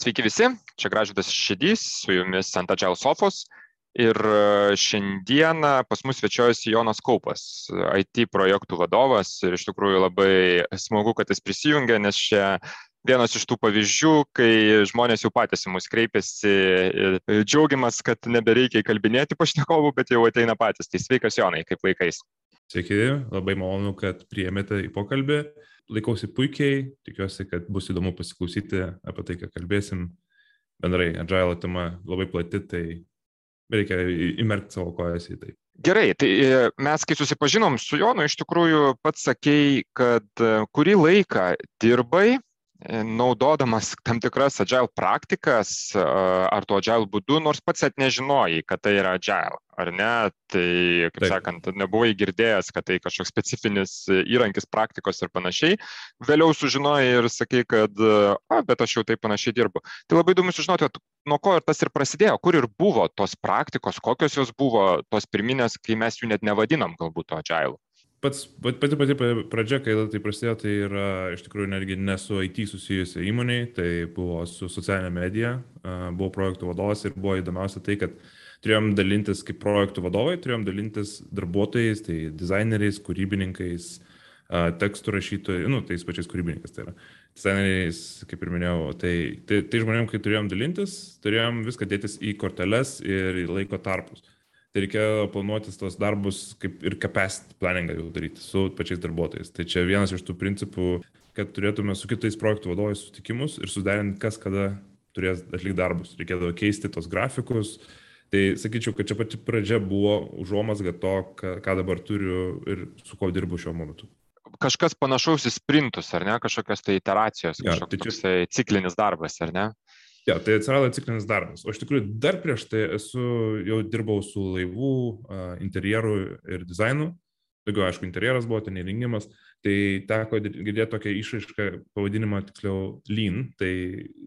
Sveiki visi, čia Gražydas Šedys, su jumis ant Agile Sofos. Ir e, šiandieną pas mus svečiuojasi Jonas Kaupas, IT projektų vadovas. Ir iš tikrųjų labai smagu, kad jis prisijungia, nes čia vienas iš tų pavyzdžių, kai žmonės jau patys į mus kreipiasi, džiaugiamas, kad nebereikia įkalbinėti pašnekovų, bet jau ateina patys. Tai sveikas Jonai, kaip vaikais. Sveiki, labai malonu, kad priėmėte į pokalbį laikausi puikiai, tikiuosi, kad bus įdomu pasiklausyti apie tai, ką kalbėsim. Bendrai, agile tema labai plati, tai reikia įmerkti savo kojas į tai. Gerai, tai e, mes, kai susipažinom su Jonu, iš tikrųjų pats sakėjai, kad e, kurį laiką dirbai naudodamas tam tikras agile praktikas ar to agile būdu, nors pats net nežinojai, kad tai yra agile, ar ne? Tai, kaip Taip. sakant, nebuvai girdėjęs, kad tai kažkoks specifinis įrankis praktikos ir panašiai. Vėliau sužinojai ir sakai, kad, a, bet aš jau taip panašiai dirbu. Tai labai įdomu sužinoti, nuo ko ir tas ir prasidėjo, kur ir buvo tos praktikos, kokios jos buvo tos pirminės, kai mes jų net nevadinam galbūt to agile pats, pati pati pradžia, kai tai prasidėjo, tai yra iš tikrųjų netgi ne su IT susijusi įmoniai, tai buvo su socialinė medija, buvau projektų vadovas ir buvo įdomiausia tai, kad turėjom dalintis kaip projektų vadovai, turėjom dalintis darbuotojais, tai dizaineriais, kūrybininkais, tekstų rašytojais, nu, tais pačiais kūrybininkais tai yra. Dizaineriais, kaip ir minėjau, tai, tai, tai žmonėm, kai turėjom dalintis, turėjom viską dėtis į korteles ir į laiko tarpus tai reikėjo planuotis tos darbus kaip ir capacity planningą jau daryti su pačiais darbuotojais. Tai čia vienas iš tų principų, kad turėtume su kitais projektų vadovais sutikimus ir suderinti, kas kada turės atlikti darbus. Reikėdavo keisti tos grafikus. Tai sakyčiau, kad čia pati pradžia buvo užuomasga to, ką, dabar turiu ir su kuo dirbu šiuo momentu kažkas panašaus į sprintus, ar ne, kažkokios tai iteracijos, ja, kažkoks tai čia... ciklinis darbas, ar ne? Ja, tai atsirado ciklinis darbas. O iš tikrųjų dar prieš tai esu jau dirbau su laivų, interjerų ir dizainu. Daugiau, aišku, interjeras buvo, ten įrengimas. Tai teko girdėti tokią išraišką, pavadinimą tiksliau lean. Tai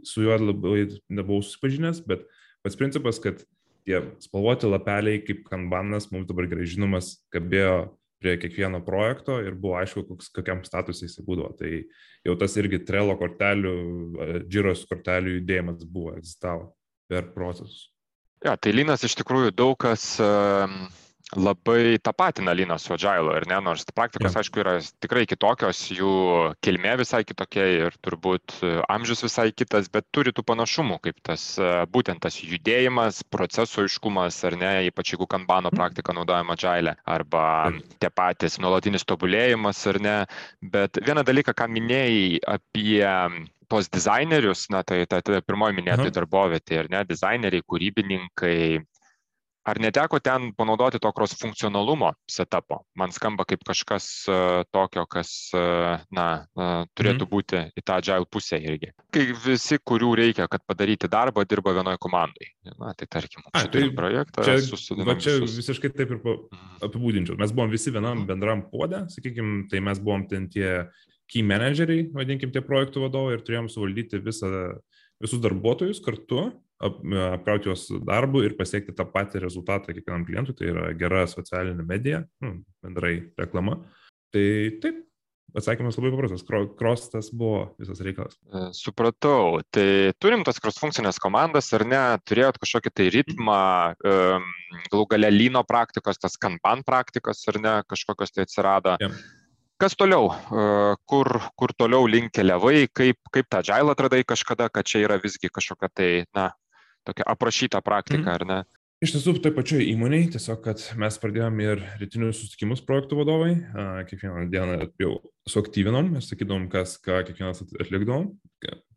su juo labai nebuvau susipažinęs, bet pats principas, kad tie spalvoti lapeliai kaip kanbanas, mums dabar gerai žinomas, kabėjo prie kiekvieno projekto ir buvo aišku, koks, kokiam statusai jisai būdavo. Tai jau tas irgi trelo kortelių, džiros kortelių judėjimas buvo, egzistavo per procesus. Ja, tai Linas iš tikrųjų daug kas labai tapatina Liną su Agile, ir ne, nors praktikos, ja. aišku, yra tikrai kitokios, jų kilmė visai kitokia ir turbūt e, amžius visai kitas, bet turi tų panašumų, kaip tas e, būtent tas judėjimas, proceso iškumas, ar ne, ypač jeigu kanbano mhm. praktika naudojama Agile, arba tie patys nuolatinis tobulėjimas, ar ne. Bet vieną dalyką, ką minėjai apie tuos dizainerius, na tai ta, ta pirmoji minėtoji darbovietė, ar ne, dizaineriai, kūrybininkai, Ar neteko ten panaudoti to cross funkcionalumo setupo? Man skamba kaip kažkas uh, tokio, kas, uh, na, uh, turėtų mm. būti į tą agile pusę irgi. Kai visi, kurių reikia, kad padaryti darbą, dirba vienoje komandai. Na, tai tarkim, čia turim projektą. Čia, va, čia visus. visiškai taip ir mhm. apibūdinčiau. Mes buvom visi vienam mhm. bendram podė, sakykime, tai mes buvom ten tie key manageriai, vadinkim, tie projektų vadovai ir turėjom suvaldyti visą, visus darbuotojus kartu apkrauti juos darbu ir pasiekti tą patį rezultatą kiekvienam klientui, tai yra gera socialinė medija, nu, bendrai reklama. Tai taip, Atsakymas labai paprastas. Cross tas buvo visas reikalas. E, supratau. Tai turim tas cross funkcinės komandas ar ne? Turėjot kažkokį tai ritmą, galų gale lyno praktikos, tas kanban praktikos ar ne, kažkokios tai atsirado. Yeah. Kas toliau? E, kur, kur toliau link keliavai, kaip, kaip tą džailą atradai kažkada, kad čia yra visgi kažkokia tai, na, tokia aprašyta praktika, mm. ar ne? Iš tiesų, tai pačioj įmoniai, tiesiog, kad mes pradėjom ir rytinius susitikimus projektų vadovai, kiekvieną dieną jau suaktyvinom ir sakydom, kas ką kiekvienas atlikdom,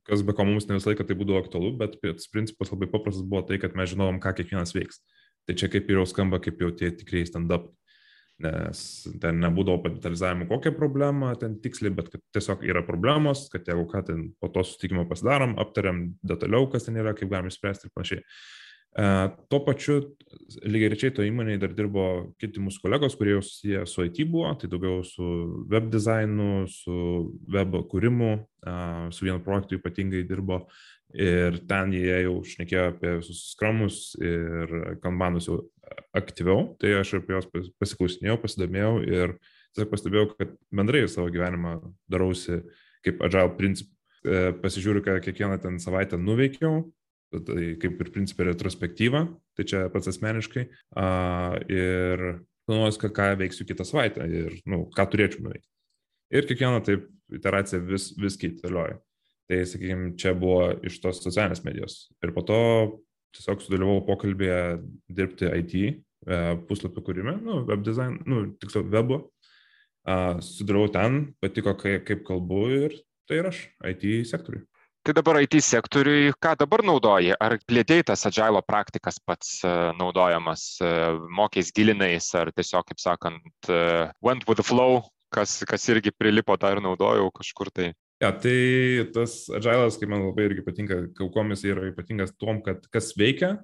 kas be ko mums ne visą laiką tai būdavo aktualu, bet principas labai paprastas buvo tai, kad mes žinojom, ką kiekvienas veiks. Tai čia kaip ir jau skamba, kaip jau tie tikrai stand-up nes ten nebūdavo padetalizavimo kokią problemą ten tiksliai, bet kad tiesiog yra problemos, kad jeigu ką ten po to sutikimo pasidarom, aptariam detaliau, kas ten yra, kaip galim išspręsti ir panašiai. E, tuo pačiu lygiai rečiai to įmonėje dar dirbo kiti mūsų kolegos, kurie jau susiję su IT buvo, tai daugiau su web dizainu, su web kūrimu, e, su vienu projektu ypatingai dirbo ir ten jie jau šnekėjo apie visus skramus ir kanbanus jau aktyviau, tai aš apie juos pasiklausinėjau, pasidomėjau ir tiesiog pastebėjau, kad bendrai savo gyvenimą darausi kaip agile principų. e, pasižiūriu, ką kiekvieną ten savaitę nuveikiau, tai kaip ir principė retrospektyva, tai čia pats asmeniškai, ir planuoju, ką, ką veiksiu kitą savaitę ir nu, ką turėčiau nuveikti. Ir kiekvieną taip iteraciją vis, vis keitalioju. Tai, sakykime, čia buvo iš tos socialinės medijos. Ir po to tiesiog sudalyvau pokalbėje dirbti IT e, puslapio kūrime, nu, web design, nu, tiksliau, webu. Sudalyvau ten, patiko, kaip, kaip kalbu ir tai ir aš IT sektoriui. Tai dabar IT sektoriui, ką dabar naudoji? Ar plėtėjai tas agilo praktikas pats e, naudojamas, e, mokiais gilinais, ar tiesiog, kaip sakant, went with the flow, kas, kas irgi prilipo, ir naudojau kažkur tai? Ja, tai tas agilas, kaip man labai irgi patinka, kaukomis yra ypatingas tom, kad kas veikia,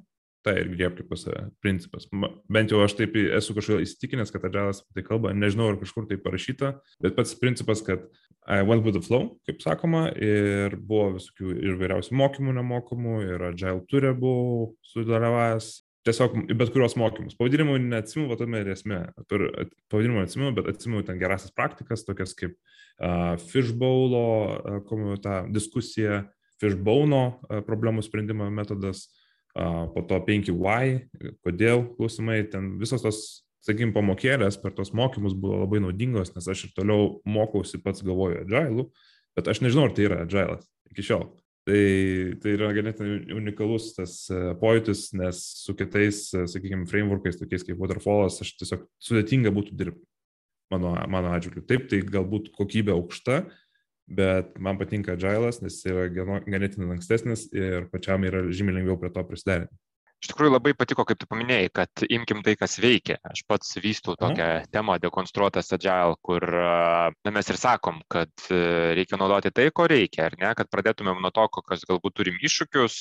tai ir griebti pas save principas. Bent jau aš taip esu kažkodėl įsitikinęs, kad agilas tai kalba, nežinau, ar kažkur tai parašyta, bet pats principas, kad I went with the flow, kaip sakoma, ir buvo visokių ir vairiausių mokymų nemokamų, ir agile turė buvau sudalyvavęs, tiesiog bet kurios mokymus. Pavadinimų neatsimu, va tame ir esmė. Pavadinimų neatsimu, bet atsimu ten gerasias praktikas, tokias kaip fishbowlo, uh, tą diskusiją, fishbowno uh, problemų sprendimo metodas, po to 5Y, kodėl klausimai, ten visos tos, sakykime, pamokėlės per tos mokymus buvo labai naudingos, nes aš ir toliau mokausi pats galvoju agilų, bet aš nežinau, ar tai yra agilas iki šiol. Tai, tai yra ganėtinai unikalus tas e, pojūtis, nes su kitais, e, sakykime, frameworkais, tokiais kaip Waterfallas, aš tiesiog sudėtinga būtų dirbti mano, mano atžvilgiu. Taip, tai galbūt kokybė aukšta, bet man patinka agilas, nes yra ganėtinai lankstesnis ir pačiam yra žymiai lengviau prie to prisiderinti. Iš tikrųjų labai patiko, kaip tu paminėjai, kad imkim tai, kas veikia. Aš pats vystau tokią mhm. temą dekonstruotas agile, kur na, mes ir sakom, kad e, reikia naudoti tai, ko reikia, ar ne, kad pradėtumėm nuo to, kokios galbūt turim iššūkius,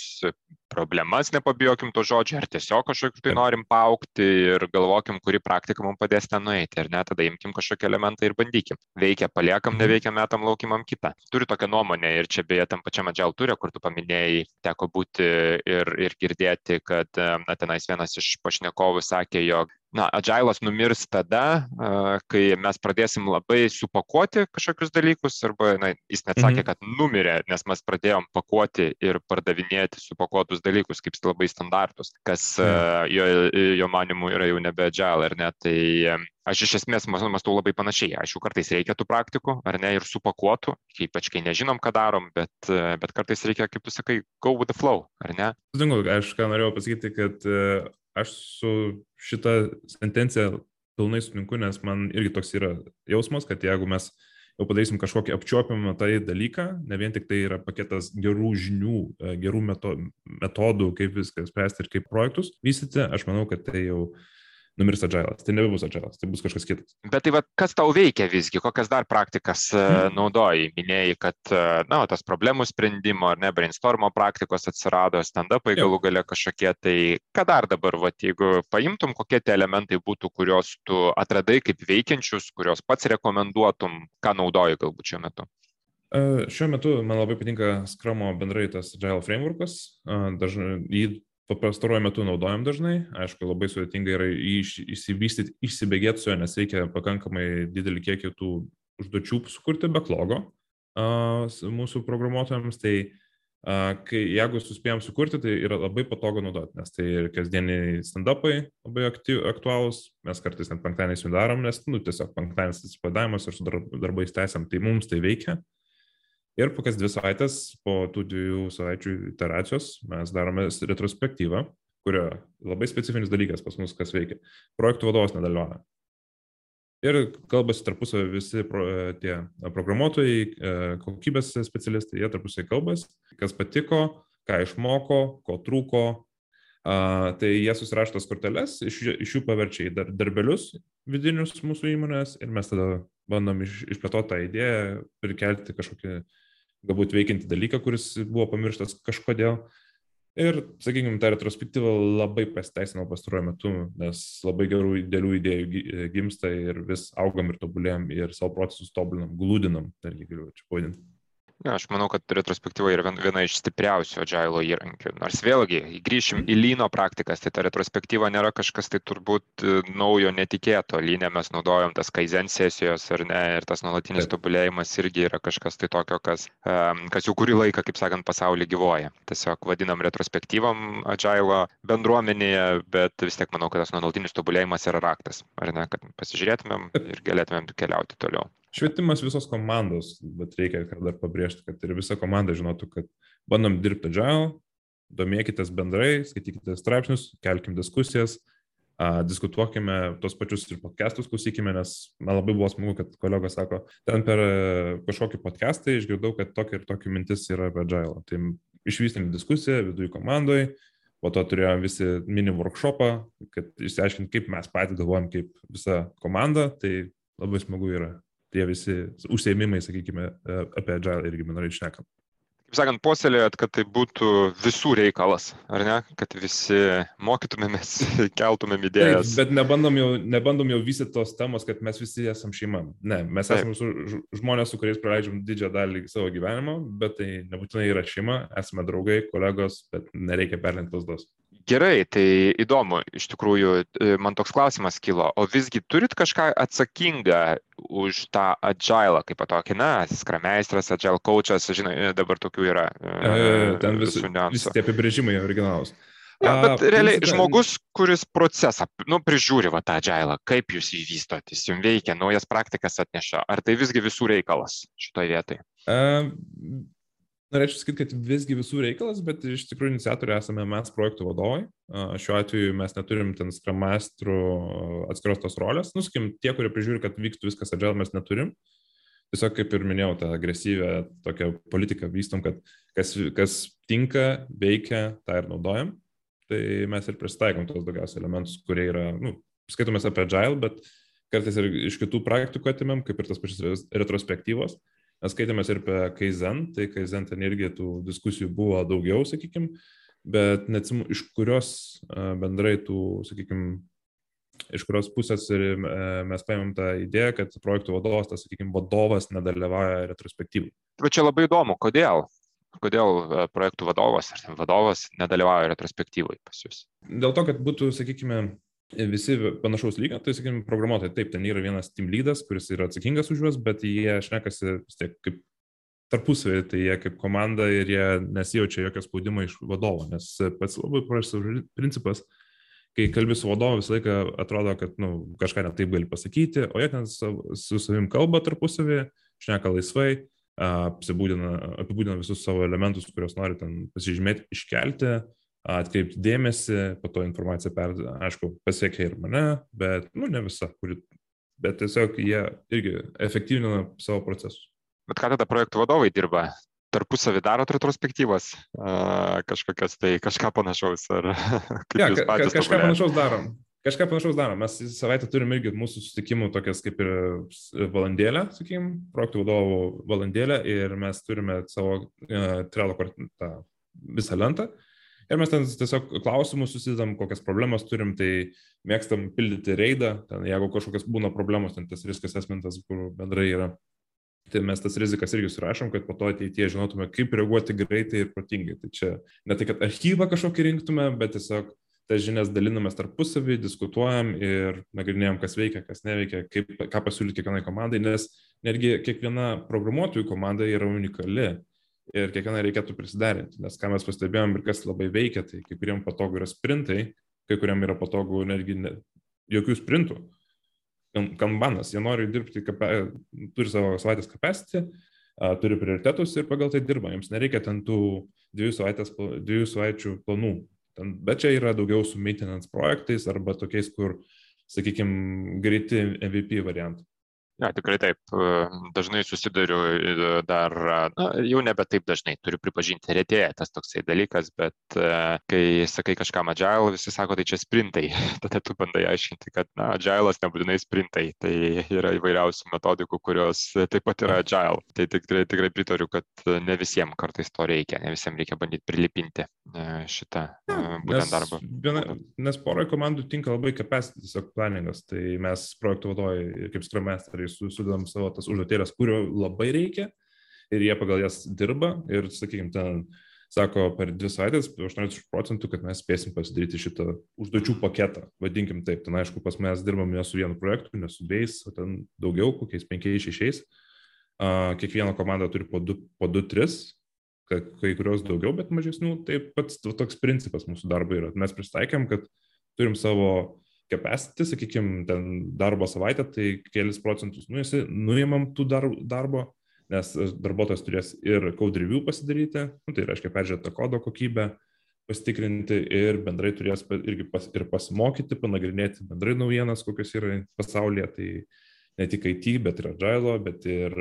problemas, nepabijokim to žodžio, ar tiesiog kažkokiu tai norim paukti ir galvokim, kuri praktika mums padės ten nueiti, ar ne, tada imkim kažkokį elementą ir bandykim. Veikia, paliekam, mhm. neveikia, metam laukimam kitą. Turiu tokią nuomonę ir čia beje tam pačiam agile turė, kur tu paminėjai, teko būti ir, ir girdėti, kad na, tenais vienas iš pašnekovų sakė, jog na, agilas numirs tada, kai mes pradėsim labai supakuoti kažkokius dalykus, arba na, jis net sakė, mhm. kad numirė, nes mes pradėjom pakuoti ir pardavinėti supakuotus dalykus kaip labai standartus, kas mhm. jo, jo manimu yra jau nebe agile, ar ne? Tai aš iš esmės mąstau labai panašiai. Aišku, kartais reikia tų praktikų, ar ne, ir supakuotų, ypač kai nežinom, ką darom, bet, bet kartais reikia, kaip tu sakai, go with the flow, ar ne? Sutinku, aš ką norėjau pasakyti, kad aš su šitą sentenciją pilnai sutinku, nes man irgi toks yra jausmas, kad jeigu mes jau padarysim kažkokį apčiuopiamą tai dalyką, ne vien tik tai yra paketas gerų žinių, e, gerų metodų, kaip viską spręsti ir kaip projektus vystyti, aš manau, kad tai jau uh, numirs agilas. Tai nebebus agilas, tai bus kažkas kitas. Bet tai va, kas tau veikia visgi, kokias dar praktikas hmm. naudoji? Minėjai, kad, e, na, tas problemų sprendimo ar ne, brainstormo praktikos atsirado, stand-upai galų gale kažkokie, tai ką dar dabar, va, jeigu paimtum, kokie tie elementai būtų, kuriuos tu atradai kaip veikiančius, kuriuos pats rekomenduotum, ką naudoji galbūt šiuo metu? Uh, šiuo metu man labai patinka Scrum bendrai tas Agile frameworkas. Dažnai jį pastaruoju metu naudojam dažnai. Aišku, labai sudėtinga yra įsivystyti, išsibėgėti su juo, nes reikia pakankamai didelį kiekį tų užduočių sukurti backlogo mūsų programuotojams. Tai kai, jeigu suspėjom sukurti, tai yra labai patogu naudoti, nes tai ir kasdieniai stand-upai labai aktyv, aktualūs, mes kartais net penktadieniais jų darom, nes, nu, tiesiog penktadienis atsipadavimas ir su darbais tęsiam, tai mums tai veikia. Ir po kas dvi savaitės, po tų dviejų savaičių iteracijos, mes darome retrospektyvą, kurio labai specifinis dalykas pas mus, kas veikia. Projektų vadovas nedalyvauja. Ir kalbasi tarpusavį visi pro, tie programuotojai, kokybės specialistai, jie tarpusavį kalbasi, kas patiko, ką išmoko, ko trūko. A, tai jie susirašo tas korteles, iš, iš jų paverčia į dar, darbelius vidinius mūsų įmonės ir mes tada bandom iš, išplėtoti tą idėją, prikelti kažkokį galbūt veikiantį dalyką, kuris buvo pamirštas kažkodėl. Ir, sakykime, ta retrospektyva labai pasiteisino pastaruoju metu, nes labai gerų dėlių idėjų gimsta ir vis augam ir tobulėjom ir savo procesus tobulinam, glūdinam, netgi galiu čia pavadinti. Ja, aš manau, kad retrospektyva yra viena iš stipriausių agilo įrankių. Nors vėlgi, grįšim į lyno praktikas, tai ta retrospektyva nėra kažkas tai turbūt e, naujo, netikėto. Lynė mes naudojam tas kaizen sesijos ar ne, ir tas nuolatinis tobulėjimas irgi yra kažkas tai tokio, kas, kas jau kurį laiką, kaip sakant, pasaulyje gyvoja. Tiesiog vadinam retrospektyvam agilo bendruomenėje, bet vis tiek manau, kad tas nuolatinis tobulėjimas yra raktas, ar ne, kad pasižiūrėtumėm ir galėtumėm keliauti toliau. Švietimas visos komandos, bet reikia dar pabrėžti, kad ir visa komanda žinotų, kad bandom dirbti agile, domėkitės bendrai, skaitykite straipsnius, kelkim diskusijas, a, diskutuokime tos pačius ir podcastus, klausykime, nes man labai buvo smagu, kad kolegos sako, ten per e, kažkokį podcastą išgirdau, kad tokia ir tokia mintis yra apie agile. Tai išvystėm diskusiją viduje komandoje, po to turėjom visi mini workshopą, kad išsiaiškint, kaip mes patys galvojam, kaip visa komanda, tai labai smagu yra tie visi užsiemimai, sakykime, e, apie agile irgi bendrai išnekam. Kaip sakant, puoselėjot, kad tai būtų visų reikalas, ar ne? Kad visi mokytumėmės, keltumėm idėjas. Taip, bet nebandom jau, nebandom jau vystyti tos temos, kad mes visi esam šeima. Ne, mes esame su, žmonės, su kuriais praleidžiam didžiąją dalį savo gyvenimo, bet tai nebūtinai yra šeima, esame draugai, kolegos, bet nereikia perlenkti tos dos. Gerai, tai įdomu, iš tikrųjų, e, man toks klausimas kilo, o visgi turit kažką atsakingą už tą agilą, kaip patokį, na, skrameistras, agile coachas, žinai, e, dabar tokių yra. E, ten vis, visi tie apibrėžimai originalus. Ja, bet A, realiai principė... žmogus, kuris procesą, nu, prižiūri va tą agilą, kaip jūs jį vystot, jis jums veikia, naujas praktikas atneša, ar tai visgi visų reikalas šitoje vietoje? Uh, Norėčiau sakyti, kad visgi visų reikalas, bet iš tikrųjų iniciatoriai esame mes projektų vadovai. Šiuo atveju mes neturim ten skramastrų atskiros tos rolės. Nusakim, tie, kurie prižiūri, kad vyktų viskas agile, mes neturim. Tiesiog, kaip ir minėjau, tą agresyvę tokią politiką vystom, kad kas, kas tinka, veikia, tą ir naudojam. Tai mes ir pristaikom tos daugiausiai elementus, kurie yra, nu, skaitomės apie agile, bet kartais ir iš kitų praktikų atimam, kaip ir tas pačias retrospektyvos. Mes skaitėmės ir apie Kaizen, tai Kaizen ten irgi tų diskusijų buvo daugiau, sakykime, bet neatsimu, iš kurios bendrai tų, sakykime, iš kurios pusės ir mes paėmėm tą idėją, kad projektų vadovas, tas, sakykime, vadovas nedalyvauja retrospektyvai. Bet čia labai įdomu, kodėl? Kodėl projektų vadovas ar vadovas nedalyvauja retrospektyvai pas jūs? Dėl to, kad būtų, sakykime, visi panašaus lygio, tai sakykime, programuotojai, taip, ten yra vienas team leadas, kuris yra atsakingas už juos, bet jie šnekasi vis tiek kaip tarpusavį, tai jie kaip komanda ir jie nesijaučia jokio spaudimo iš vadovo, nes pats labai paprastas principas, kai kalbi su vadovu, visą laiką atrodo, kad nu, kažką netaip gali pasakyti, o jie ten su, savim kalba tarpusavį, šneka laisvai, apibūdina, visus savo elementus, kuriuos nori ten pasižymėti, iškelti, atkreipti dėmesį, po to informacija per, aišku, pasiekia ir mane, bet, nu, ne visa, kuri, bet tiesiog jie irgi efektyvina savo procesus. Bet ką tada projektų vadovai dirba? Tarpusavį darot retrospektyvas, kažkokias tai kažką panašaus, ar ja, ka, ka, kažką tobulė? panašaus darom. Kažką panašaus darom. Mes savaitę turim irgi mūsų susitikimų tokias kaip ir valandėlę, sakykim, projektų vadovų valandėlę ir mes turime savo uh, trelo tą visą lentą. Uh, Ir mes ten tiesiog klausimus susidam, kokias problemas turim, tai mėgstam pildyti reidą, ten jeigu kažkokias būna problemos, ten tas riskas esmintas, kur bendrai yra. Tai mes tas rizikas irgi surašom, kad po to ateityje žinotume, kaip reaguoti greitai ir protingai. Tai čia ne tai, kad archyvą kažkokį rinktume, bet tiesiog tas žinias dalinamės tarpusavį, diskutuojam ir nagrinėjom, kas veikia, kas neveikia, kaip, ką pasiūlyti kiekvienai komandai, nes netgi kiekviena programuotojų komanda yra unikali ir kiekvieną reikėtų prisiderinti, nes ką mes pastebėjom ir kas labai veikia, tai kai kuriem patogu yra sprintai, kai kuriem yra patogu netgi ne, jokių sprintų. Kanbanas, jie nori dirbti, kape, turi savo savaitės capacity, turi prioritetus ir pagal tai dirba, jiems nereikia ten tų dviejų, savaitės, dviejų savaičių planų. Ten, bet čia yra daugiau su maintenance projektais arba tokiais, kur, sakykime, greiti MVP variantai. Ja, tikrai taip. Dažnai susiduriu dar, na, jau nebe taip dažnai, turiu pripažinti, retėja tas toksai dalykas, bet kai sakai kažką agile, visi sako, tai čia sprintai. Tada tu bandai aiškinti, kad, na, agile'as nebūtinai sprintai. Tai yra įvairiausių metodikų, kurios taip pat yra agile. Tai tikrai, tikrai pritariu, kad ne visiems kartais to reikia, ne visiems reikia bandyti prilipinti šitą būtent darbą. Viena, nes porai komandų tinka labai capacity, tiesiog planingas. Tai mes projektų vadovai kaip Scrum Masteriai sudedam savo tas užduotėlės, kurio labai reikia. ir jie pagal jas dirba ir, sakykime, ten sako, per dvi savaitės 80 procentų, kad mes spėsim pasidaryti šitą užduočių paketą, vadinkim taip. Ten aišku, pas mes dirbam ne su vienu projektu, ne su dviejais, o ten daugiau, kokiais penkiais, šešiais. Kiekviena komanda turi po 2, po 2 3, kai kurios daugiau, bet mažesnių. Tai pats toks principas mūsų darbo yra. Mes pristaikėm, kad turim savo capacity, sakykime, ten darbo savaitę, tai kelis procentus nuimam tų dar, darbo nes darbuotojas turės ir code review pasidaryti, nu, tai reiškia peržiūrėti kodo kokybę, pasitikrinti ir bendrai turės irgi pas, ir pasimokyti, panagrinėti bendrai naujienas, kokios yra pasaulyje, tai ne tik IT, bet ir agile, bet ir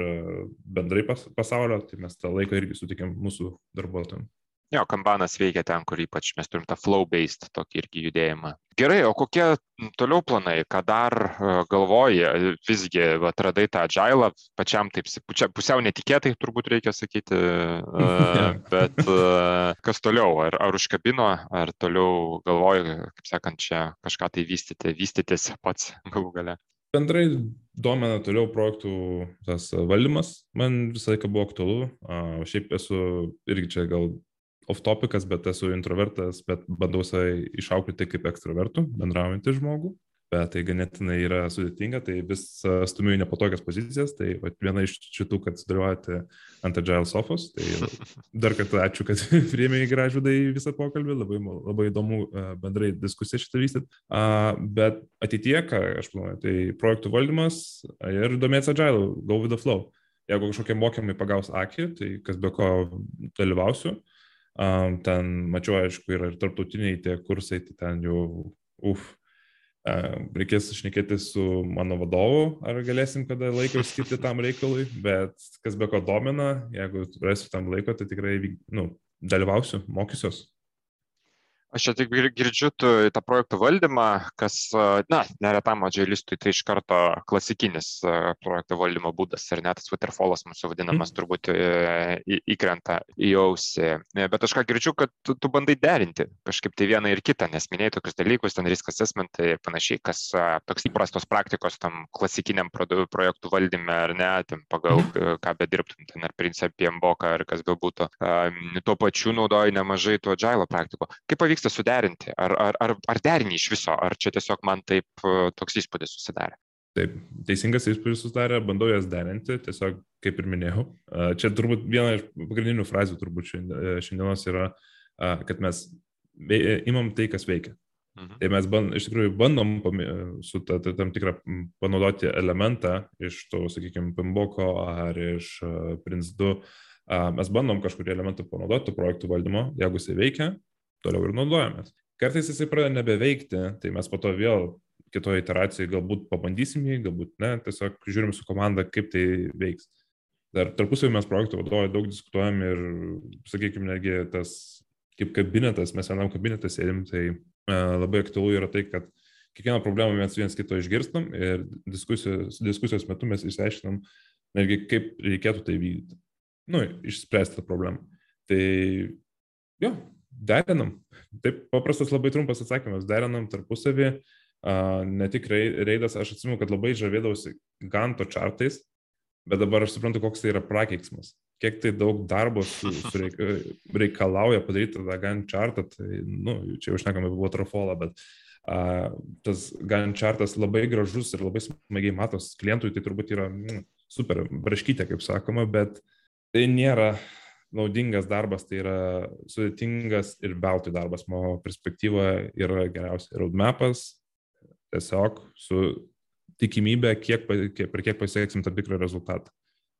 bendrai pas, pasaulio, tai mes tą laiką irgi sutikėm mūsų darbuotojams. Jo, kambanas veikia ten, kur ypač mes turim tą flow-based tokį irgi judėjimą. Gerai, o kokie toliau planai, ką dar e, galvoji, visgi atradai tą agilą, pačiam taip pusiau netikėtai turbūt reikia sakyti, e, bet e, kas toliau, ar, ar užkabino, ar toliau galvoji, kaip sakant, čia kažką tai vystyti, vystytis pats galų gale. Bendrai domina toliau projektų tas valdymas, man visą laiką buvo aktualu, o šiaip esu irgi čia gal off topikas, bet esu introvertas, bet bandau save išaukti kaip ekstravertų, bendraujantį žmogų. Bet tai ganėtinai yra sudėtinga, tai vis stumiu į nepatogias pozicijas. Tai va, viena iš šitų, kad dalyvaujate ant Agile Sofos. Tai dar kartą ačiū, kad priėmė į gražudą į visą pokalbį. Labai, labai įdomu bendrai diskusiją šitą vystyti. Bet ateityje, ką aš planuoju, tai projektų valdymas ir domėtis Agile, go with the flow. Jeigu kažkokie mokymai pagaus akį, tai kas be ko dalyvausiu. Um, ten mačiau, aišku, yra ir tarptautiniai tie kursai, tai ten jau, uf, reikės išnekėti su mano vadovu, ar galėsim kada laiko skirti tam reikalui, bet kas be ko domina, jeigu rasiu tam laiko, tai tikrai, nu, dalyvausiu, mokysiuos. Aš čia tik girdžiu tą projektų valdymą, kas, na, neretam adžialistui tai iš karto klasikinis projektų valdymo būdas ir net tas waterfallas mūsų vadinamas mm. turbūt į, įkrenta į ausį. Bet aš ką girdžiu, kad tu, tu bandai derinti kažkaip tai vieną ir kitą, nes minėjai tokius dalykus, ten risk assessment ir panašiai, kas toks įprastos praktikos tam klasikiniam projektų valdyme ar ne, ten pagal mm. ką bedirbtum, ten ar principį MBOK ar kas bebūtų. Tuo pačiu naudoji nemažai tų agile praktikų. Kaip pavyks pavyksta suderinti? Ar, ar, ar, ar derini iš viso, ar čia tiesiog man taip e, toks įspūdis susidarė? Taip, teisingas įspūdis susidarė, bandau jas derinti, tiesiog kaip ir minėjau. Čia turbūt viena iš pagrindinių frazių turbūt e, šiandienos yra, kad mes imam tai, kas veikia. Mhm. Tai mes band, iš tikrųjų bandom su ta, ta, tam tikrą panaudoti elementą iš to, sakykime, Pimboko ar iš Prince 2. Uh, mes bandom kažkurį elementą panaudoti projektų valdymo, jeigu jisai veikia, toliau ir naudojamės. Kartais jisai pradeda nebeveikti, tai mes po to vėl kitoje iteracijoje galbūt pabandysim jį, galbūt ne, tiesiog žiūrim su komanda, kaip tai veiks. Dar tarpusavį mes projektų vadovai daug diskutuojam ir, sakykime, netgi tas kaip kabinetas, mes vienam kabinetą sėdim, tai e, labai aktualu yra tai, kad kiekvieną problemą mes viens kito išgirstam ir diskusijos, diskusijos metu mes išsiaiškinam netgi kaip reikėtų tai vykdyti. Nu, išspręsti tą problemą. Tai jo, Derinam. Taip paprastas labai trumpas atsakymas. Derinam tarpusavį. Ne tik reidas, aš atsimenu, kad labai žavėdavausi Ganto čartais, bet dabar aš suprantu, koks tai yra prakeiksmas. Kiek tai daug darbo su, su reik, reikalauja padaryti tą Gantt čartą, tai, nu, čia šnekame apie waterfallą, bet uh, tas Gantt čartas labai gražus ir labai smagiai matos klientui, tai turbūt yra mm, super braškytė, kaip sakoma, bet tai nėra naudingas darbas, tai yra sudėtingas ir veltui darbas. Mano perspektyva yra geriausia roadmapas, tiesiog su tikimybė, kiek, kiek, per kiek pasieksim tam tikrą rezultatą.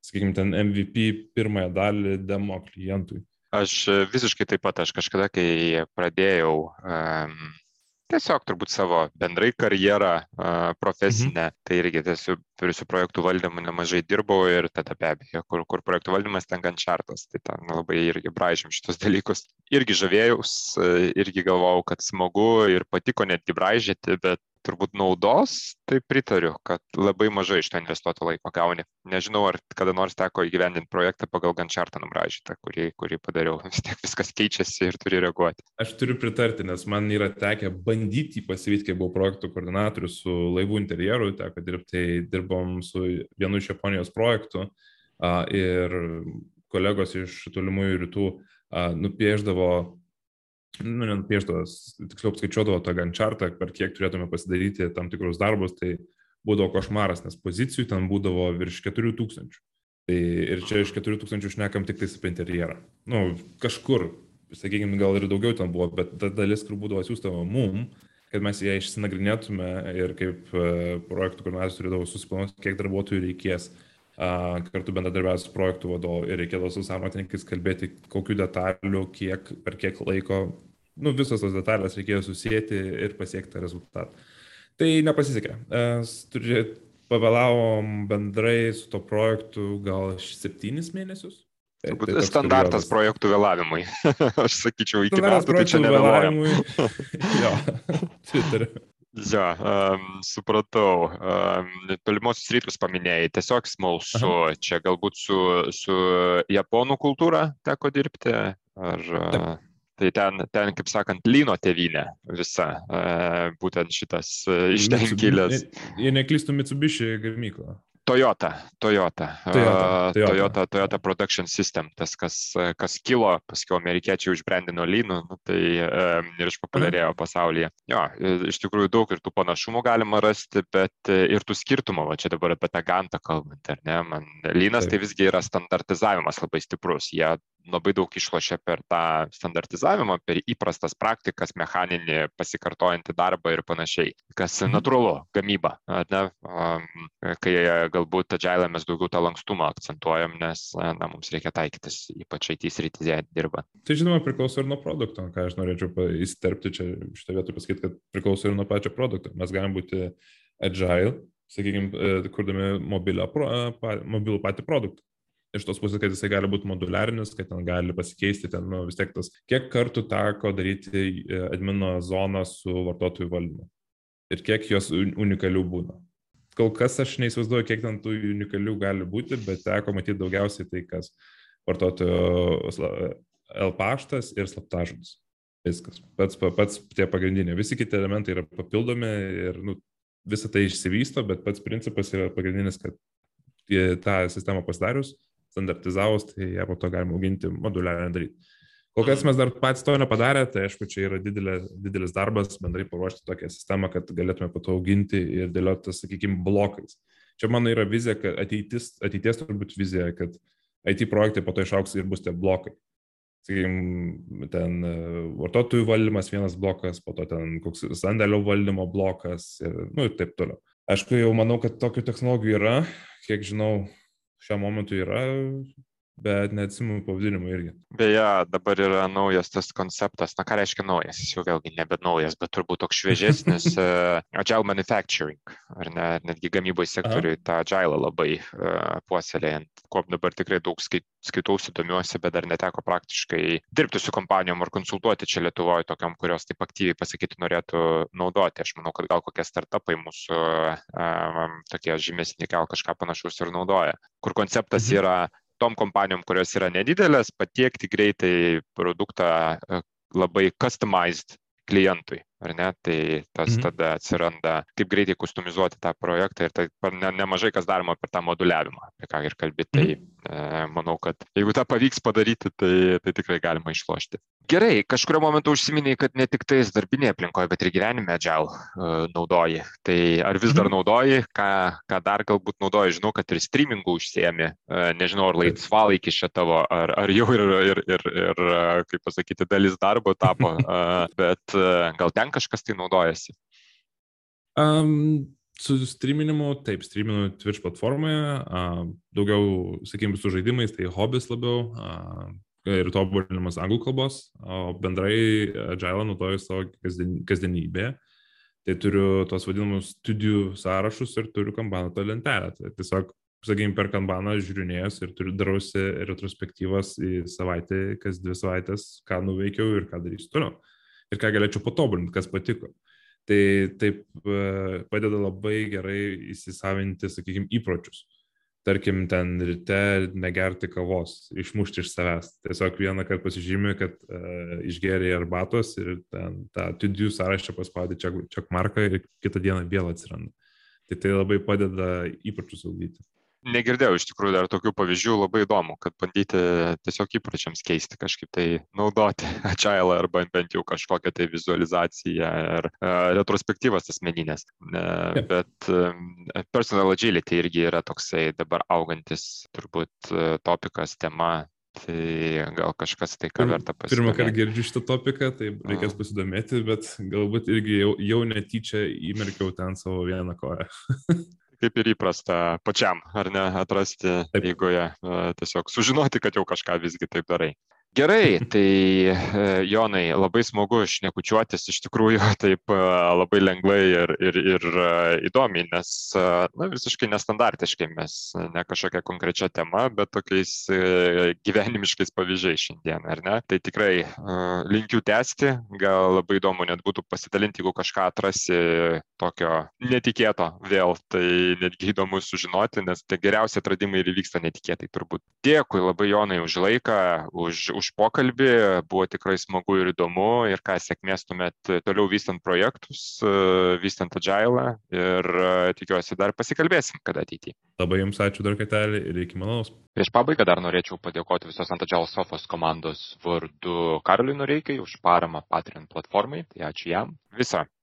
Sakykime, ten MVP pirmąją dalį demo klientui. Aš visiškai taip pat, aš kažkada, kai pradėjau um, tiesiog turbūt savo bendrai karjerą profesinę, mhm. tai irgi tiesiog turiu su projektų valdymu nemažai dirbau ir tada be abejo, kur, kur projektų valdymas ten gan čartas, tai ten labai irgi bražym šitos dalykus. Irgi žavėjaus, irgi galvojau, kad smagu ir patiko netgi bražyti, bet turbūt naudos, tai pritariu, kad labai mažai iš to investuoto laiko gauni. Nežinau, ar kada nors teko įgyvendinti projektą pagal Gančartą nubražytą, kurį, kurį padariau. Vis tiek viskas keičiasi ir turi reaguoti. Aš turiu pritarti, nes man yra tekę bandyti pasivyti, kai buvau projektų koordinatorius su laivų interjeru, teko dirbti, tai dirbom su vienu iš Japonijos projektų ir kolegos iš tolimųjų rytų nupieždavo, nu, nenupieždavo, tiksliau apskaičiuodavo tą gančartą, per kiek turėtume pasidaryti tam tikrus darbus, tai būdavo košmaras, nes pozicijų ten būdavo virš 4000. Tai ir čia iš 4000 šnekam tik tais apie interjerą. Nu, kažkur, sakykime, gal ir daugiau ten buvo, bet ta dalis, kur būdavo siūstama mum, kad mes ją išsinagrinėtume ir kaip e, projektų koordinatorius turėdavo susiplanuoti, kiek darbuotojų reikės, kartu bendradarbiauti su projektų vadovu ir reikėdavo su samatininkais kalbėti, kokiu detaliu, kiek, per kiek laiko, nu, visos tos detalės reikėjo susijęti ir pasiekti rezultatą. Tai nepasisekė. Pavėlavom bendrai su to projektu gal septynis mėnesius. Tai, tai standartas projektų vėlavimui. Aš sakyčiau, iki metų tai čia nevėlavimui. jo, Twitter'e. Jo, um, supratau. Um, Tolimosius rytus paminėjai, tiesiog smalsu, Aha. čia galbūt su, su japonų kultūra teko dirbti, ar Taip. tai ten, ten, kaip sakant, lyno tevinė visa, uh, būtent šitas uh, iš ten kilęs. Jei neklystų Mitsubishi gamykla. Toyota, Toyota, Toyota, Toyota, Toyota, Toyota Production System, tas, kas, kas kilo, paskui amerikiečiai užbrandino lynų, nu, tai ir išpopuliarėjo pasaulyje. Jo, iš tikrųjų daug ir tų panašumų galima rasti, bet ir tų skirtumų, va čia dabar apie tą gantą kalbant, ar ne, man lynas tai visgi yra standartizavimas labai stiprus, jie labai daug išlošia per tą standartizavimą, per įprastas praktikas, mechaninį pasikartojantį darbą ir panašiai, kas mhm. natūralu, gamyba, ne, kai galbūt agilę mes daugiau tą lankstumą akcentuojam, nes na, mums reikia taikytis, ypač IT srityje dirbant. Tai žinoma priklauso ir nuo produkto, ką aš norėčiau įsterpti čia šitą vietą pasakyti, kad priklauso ir nuo pačio produkto. Mes galim būti agile, sakykime, kurdami mobilų patį produktą iš tos pusės, kad jisai gali būti moduliarinis, kad ten gali pasikeisti, ten nu, vis tiek tas, kiek kartų teko daryti e, admino zoną su vartotojų valdymu ir kiek jos unikalių būna. Kol kas aš neįsivaizduoju, kiek ten tų unikalių gali būti, bet teko matyti daugiausiai tai, kas vartotojo L paštas ir slaptažodis. Viskas. Pats, pats tie pagrindiniai. Visi kiti elementai yra papildomi ir nu, visą tai išsivysto, bet pats principas yra pagrindinis, kad tą sistemą pasidarius, standartizavus, tai ją po to galima auginti moduliariai daryti. Kol kas mes dar patys to nepadarė, tai aišku, čia yra didelė, didelis darbas bendrai paruošti tokią sistemą, kad galėtume po to auginti ir dėlioti, sakykime, blokais. Čia mano yra vizija, kad ateitis, ateities turbūt vizija, kad IT projektai po to išauks ir bus tie blokai. Sakykime, ten e, vartotojų valdymas vienas blokas, po to ten koks sandėlio valdymo blokas ir, nu, ir taip toliau. Aišku, jau manau, kad tokių technologijų yra, kiek žinau, šiam momentui yra, bet neatsimenu pavadinimo irgi. Beje, dabar yra naujas tas konceptas, na ką reiškia naujas, jis jau vėlgi nebe naujas, bet turbūt toks šviežesnis uh, agile manufacturing, ar ne, netgi gamybos sektoriui tą agile labai uh, puoselėjant, ko dabar tikrai daug skait, skaitausi, domiuosi, bet dar neteko praktiškai dirbti su kompanijom ar konsultuoti čia Lietuvoje tokiam, kurios taip aktyviai pasakyti norėtų naudoti. Aš manau, kad gal kokie startupai mūsų uh, tokie žymesni gal kažką panašaus ir naudoja, kur konceptas mhm. yra tom kompanijom, kurios yra nedidelės, patiekti greitai produktą e, labai customized klientui ar ne, tai tas mhm. tada atsiranda, kaip greitai kustomizuoti tą projektą ir tai ne, nemažai kas daroma per tą moduliavimą, apie ką ir kalbėti. Tai mhm. e, manau, kad jeigu tą pavyks padaryti, tai, tai tikrai galima išlošti. Gerai, kažkurio momentu užsiminiai, kad ne tik tais darbinėje aplinkoje, bet ir gyvenime agile uh, naudoji. Tai ar vis dar mhm. naudoji, ką, ką dar galbūt naudoji, žinau, kad ir streamingų užsiemi, uh, nežinau, ar laisvalaikis čia tavo, ar, ar jau ir, ir, ir, ir, kaip pasakyti, dalis darbo tapo, uh, bet uh, gal ten kažkas tai naudojasi? Um, su streaminimu, taip, streaminu Twitch platformoje, uh, daugiau, sakykime, su žaidimais, tai hobis labiau uh, ir tobulinimas anglų kalbos, o bendrai Agile naudoju savo kasdien, kasdienybėje. Tai turiu tos vadinamus studijų sąrašus ir turiu kambaną lentelę. Tai tiesiog, sakykime, per kambaną žiūrinėjęs ir turiu darausi retrospektyvas į savaitę, kas dvi savaitės, ką nuveikiau ir ką darysiu toliau ir ką galėčiau patobulinti, kas patiko. Tai taip e, padeda labai gerai įsisavinti, sakykime, įpročius. Tarkim, ten ryte negerti kavos, išmušti iš savęs. Tiesiog vieną kartą pasižymė, kad uh, išgeriai arbatos ir ten tą tudijų sąrašą paspaudė check marką ir kitą dieną vėl atsiranda. Tai tai labai padeda įpročius augdyti. Negirdėjau iš tikrųjų dar tokių pavyzdžių, labai įdomu, kad bandyti tiesiog įpročiams keisti kažkaip tai naudoti agile arba bent jau kažkokią tai vizualizaciją ir retrospektyvas asmeninės. Uh, bet uh, personal agility irgi yra toksai dabar augantis turbūt uh, topikas, tema, Tai gal kažkas tai ką verta pasidomėti. Pirmą kartą girdžiu šitą topiką, tai reikės pasidomėti, bet galbūt irgi jau, jau netyčia įmerkiau ten savo vieną koją. kaip ir įprasta pačiam, ar ne, atrasti eigoje, tiesiog sužinoti, kad jau kažką visgi taip darai. Gerai, tai e, Jonai, labai smagu šnekučiuotis iš tikrųjų taip e, labai lengvai ir, ir, ir e, įdomiai, nes na, visiškai nestandartiškai mes ne kažkokia konkrečia tema, bet tokiais gyvenimiškais pavyzdžiais šiandien, ar ne? Tai tikrai linkiu tęsti, gal labai įdomu net būtų pasidalinti, jeigu kažką atrasi tokio netikėto vėl, tai netgi įdomu sužinoti, nes tie geriausi atradimai ir vyksta netikėtai turbūt. Dėkui labai Jonai už laiką, už už pokalbį, buvo tikrai smagu ir įdomu ir ką sėkmės tuomet toliau vystant projektus, vystant agilą ir tikiuosi dar pasikalbėsim kada ateityje. Labai Jums ačiū dar kartelį ir iki malonaus. Prieš pabaigą dar norėčiau padėkoti visos ant Agile Sofos komandos vardu Karoliui Noreikai už paramą Patreon platformai, tai ačiū jam. Visa.